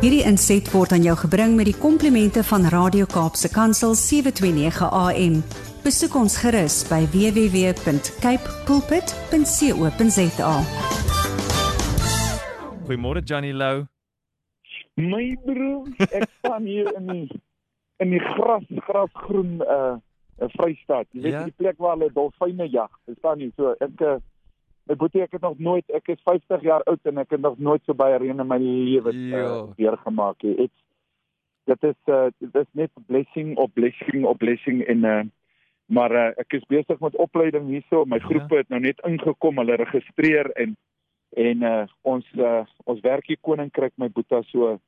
Hierdie inset word aan jou gebring met die komplimente van Radio Kaapse Kansel 729 AM. Besoek ons gerus by www.cape pulpit.co.za. Goeiemôre Johnny Lou. My broer, ek staan hier in die in die gras, grasgroen uh 'n Vrystaat. Jy weet Ja. die plek waar hulle dolfyne jag. Verstaan jy? So ek uh, my boetie ek het nog nooit ek is 50 jaar oud en ek het nog nooit so baie reën in my lewe uh, Jo. deurgemaak nie. Dit dit is uh dit is net blessing op blessing op blessing en uh maar uh, ek is besig met opleiding hierso. My Ja. groepe het nou net ingekom, hulle registreer en en uh ons uh, ons werk hier koninkryk my boetie so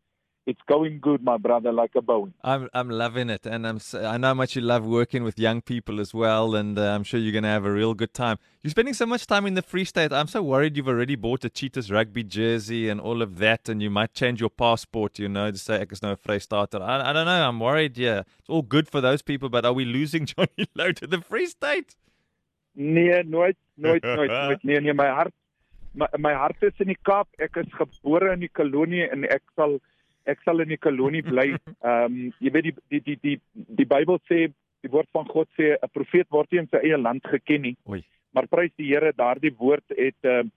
it's going good my brother like a bone. I'm I'm loving it, and I'm I know how much you love working with young people as well, and uh, I'm sure you're going to have a real good time. You're spending so much time in the Free State. I'm so worried you've already bought a Cheetahs rugby jersey and all of that, and you might change your passport, you know, to say ek is nou 'n Vrystater. I, I don't know. I'm worried. Yeah, it's all good for those people, but are we losing Johnny Lowe to the Free State? Nee, nooit, nooit, nooit, nooit. Nee, nee, my hart my, my hart is in die Kaap. Ek is gebore in die kolonie en ek sal ek sal in die kolonie bly. Ehm um, jy weet die die die die die Bybel sê die woord van God sê 'n profeet word nie in sy eie land geken nie. Oei. Maar prys die Here, daardie woord het ehm uh,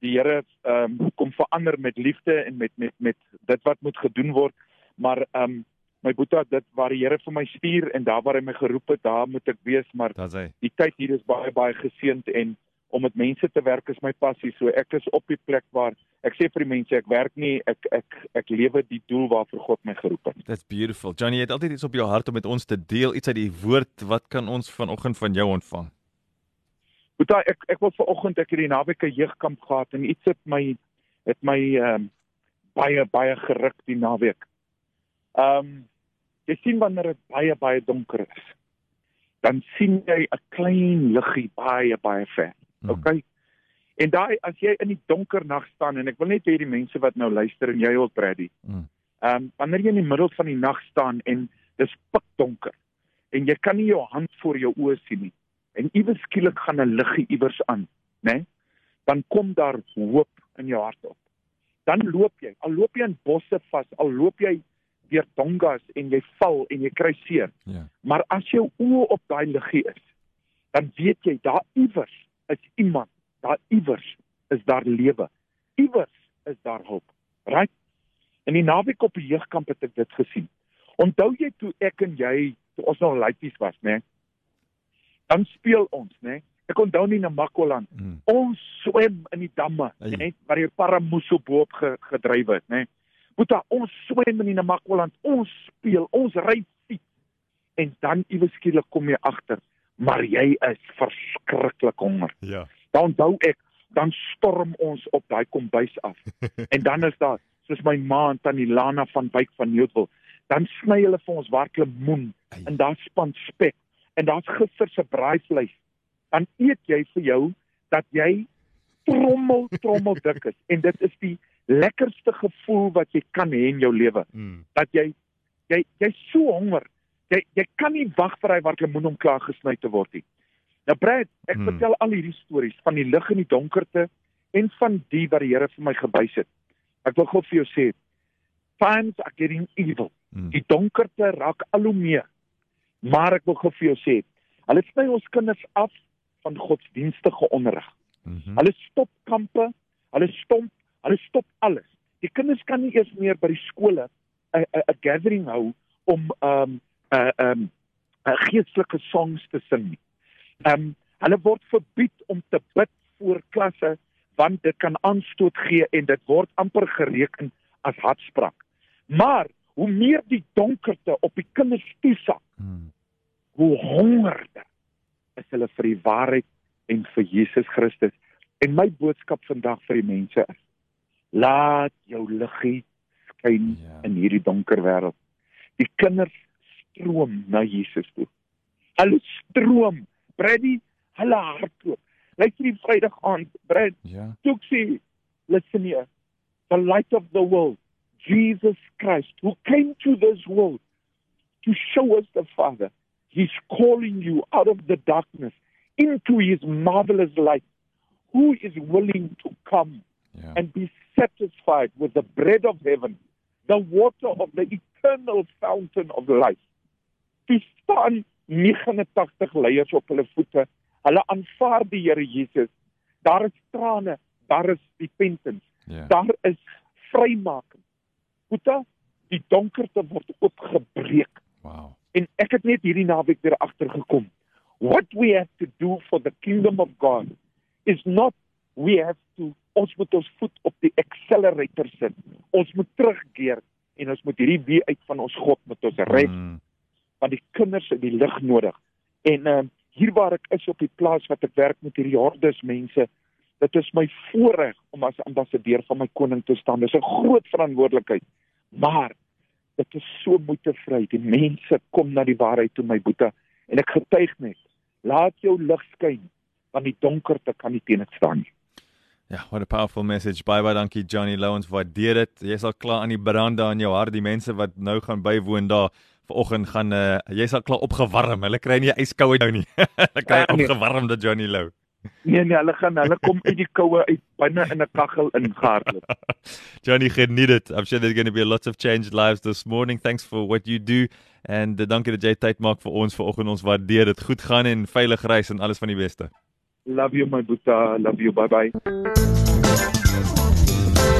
die Here ehm um, kom verander met liefde en met met met dit wat moet gedoen word. Maar ehm um, my boetie, dit waar die Here vir my stuur en daar waar hy my geroep het, daar moet ek wees, maar die tyd hier is baie baie geseënd en om met mense te werk is my passie. So ek is op die plek waar ek sê vir die mense ek werk nie, ek ek ek lewe die doel waarvoor God my geroep het. That's beautiful. Johnny, jy het altyd iets op jou hart om met ons te deel, iets uit die woord. Wat kan ons vanoggend van jou ontvang? Boeta, ek ek wil vanoggend ek het die naweek 'n jeugkamp gehad en iets het my het my ehm um, baie baie geruk die naweek. Ehm um, jy sien wanneer dit baie baie donker is, dan sien jy 'n klein liggie baie baie ver. Mm. Okay. En daai as jy in die donker nag staan en ek wil net hê die mense wat nou luister en jy ook Brady. Mm. Ehm um, wanneer jy in die middel van die nag staan en dis pikdonker en jy kan nie jou hand voor jou oë sien nie en iewers skielik gaan 'n liggie iewers aan, né? Nee? Dan kom daar hoop in jou hart op. Dan loop jy, al loop jy in bosse vas, al loop jy deur dongas en jy val en jy kry seer, Ja. maar as jou oë op daai liggie is, dan weet jy daar iewers is iemand, daar iewers is daar lewe. Iewers is daar hoop. Right? In die naweek op die jeugkamp het ek dit gesien. Onthou jy toe ek en jy toe ons nog laities was, né? Dan speel ons, né? Ek onthou nie na Makoland. Mm. Ons swem in die damme, né? Waar jy paramoeso boop ge, gedryf het, né? Boeta, ons swem in die Namakwaland, ons speel, ons ry fiets. En dan iewes skielik kom jy agter, maar jy is verskriklik honger. Ja. Dan onthou ek, dan storm ons op daai kombuis af. en dan is daar, soos my ma en tannie Lana van Wyk van Newtville, dan sny hulle vir ons waar lemoen Ai. en daar span spek en daar's gister se braaivleis. Dan eet jy vir jou dat jy trommel trommel dik is en dit is die lekkerste gevoel wat jy kan hê in jou lewe Mm. dat jy jy jy's so honger. Jy jy kan nie wag vir hy wat lemoen om klaar gesny te word nie. Nou Brad, ek Hmm. hmm. vertel al hierdie stories van die lig in die donkerte en van die wat die Here vir my gewys het. Ek wil gou vir jou sê, times are getting evil. Mm. Die donkerte raak al hoe meer. Maar ek wil gou vir jou sê, hulle sny ons kinders af van godsdienstige onderrig. Mhm. Hulle stop kampe, hulle stomp, hulle stop alles. Die kinders kan nie eers meer by die skole 'n 'n gathering hou om um 'n um 'n geestelike songs te sing nie. Um hulle word verbied om te bid voor klasse want dit kan aanstoot gee en dit word amper gereken as hartspraak. Maar hoe meer die donkerte op die kinders toesak, Mm. hoe hongerder is hulle vir die waarheid en vir Jesus Christus. En my boodskap vandag vir die mense is: laat jou liggie skyn Ja. in hierdie donker wêreld. Die kinders stroom na Jesus toe. Hulle stroom, Brady, hulle hardloop. Luister die Vrydag aand, Brad, Ja. Tuxi, listen here. The light of the world, Jesus Christ, who came to this world to show us the Father. He's calling you out of the darkness into his marvelous light. Who is willing to come Ja. and be satisfied with the bread of heaven, the water of the eternal fountain of life. Dis staan 89 leiers op hulle voete. Hulle aanvaar die Here Jesus. Daar is trane, daar is repentance, Ja. daar is vrymaking. Boeta, die donkerte word oopgebreek. Wow. En ek het net hierdie naweek weer agtergekom. What we have to do for the kingdom of God is not we have to ons moet ons voet op die accelerator sit. Ons moet terugkeer en ons moet hierdie weer uit van ons God met ons red Mm. Want die kinders het die lig nodig. En ehm uh, hier waar ek is op die plaas wat ek werk met hierdie hordes mense, dit is my voorreg om as ambassadeur van my koning te staan. Dis 'n groot verantwoordelikheid. Maar dit is so moeitevry. Die mense kom na die waarheid toe my boetie en ek getuig net. Laat jou lig skyn want die donkerte kan nie teen dit staan nie. Ja, what a powerful message. Baie baie dankie Johnny Lowens. Waardeer dit. Jy's al klaar aan die brand daar in jou hart. Die mense wat nou gaan bywoon daar vanoggend gaan uh, jy's al klaar opgewarm. Hulle kry nie yskoue nou nie. Hulle kry Ah, nee. opgewarmde Johnny Low. Nee nee, hulle gaan hulle kom uit die koue uit binne in 'n kaggel ingehardloop. Johnny, geniet dit. I'm sure there's going to be lots of changed lives this morning. Thanks for what you do and uh, dankie dat jy tyd maak vir ons vanoggend. Ons waardeer dit. Goed gaan en veilig reis en alles van die beste. Love you my boetie. Love you. Bye bye.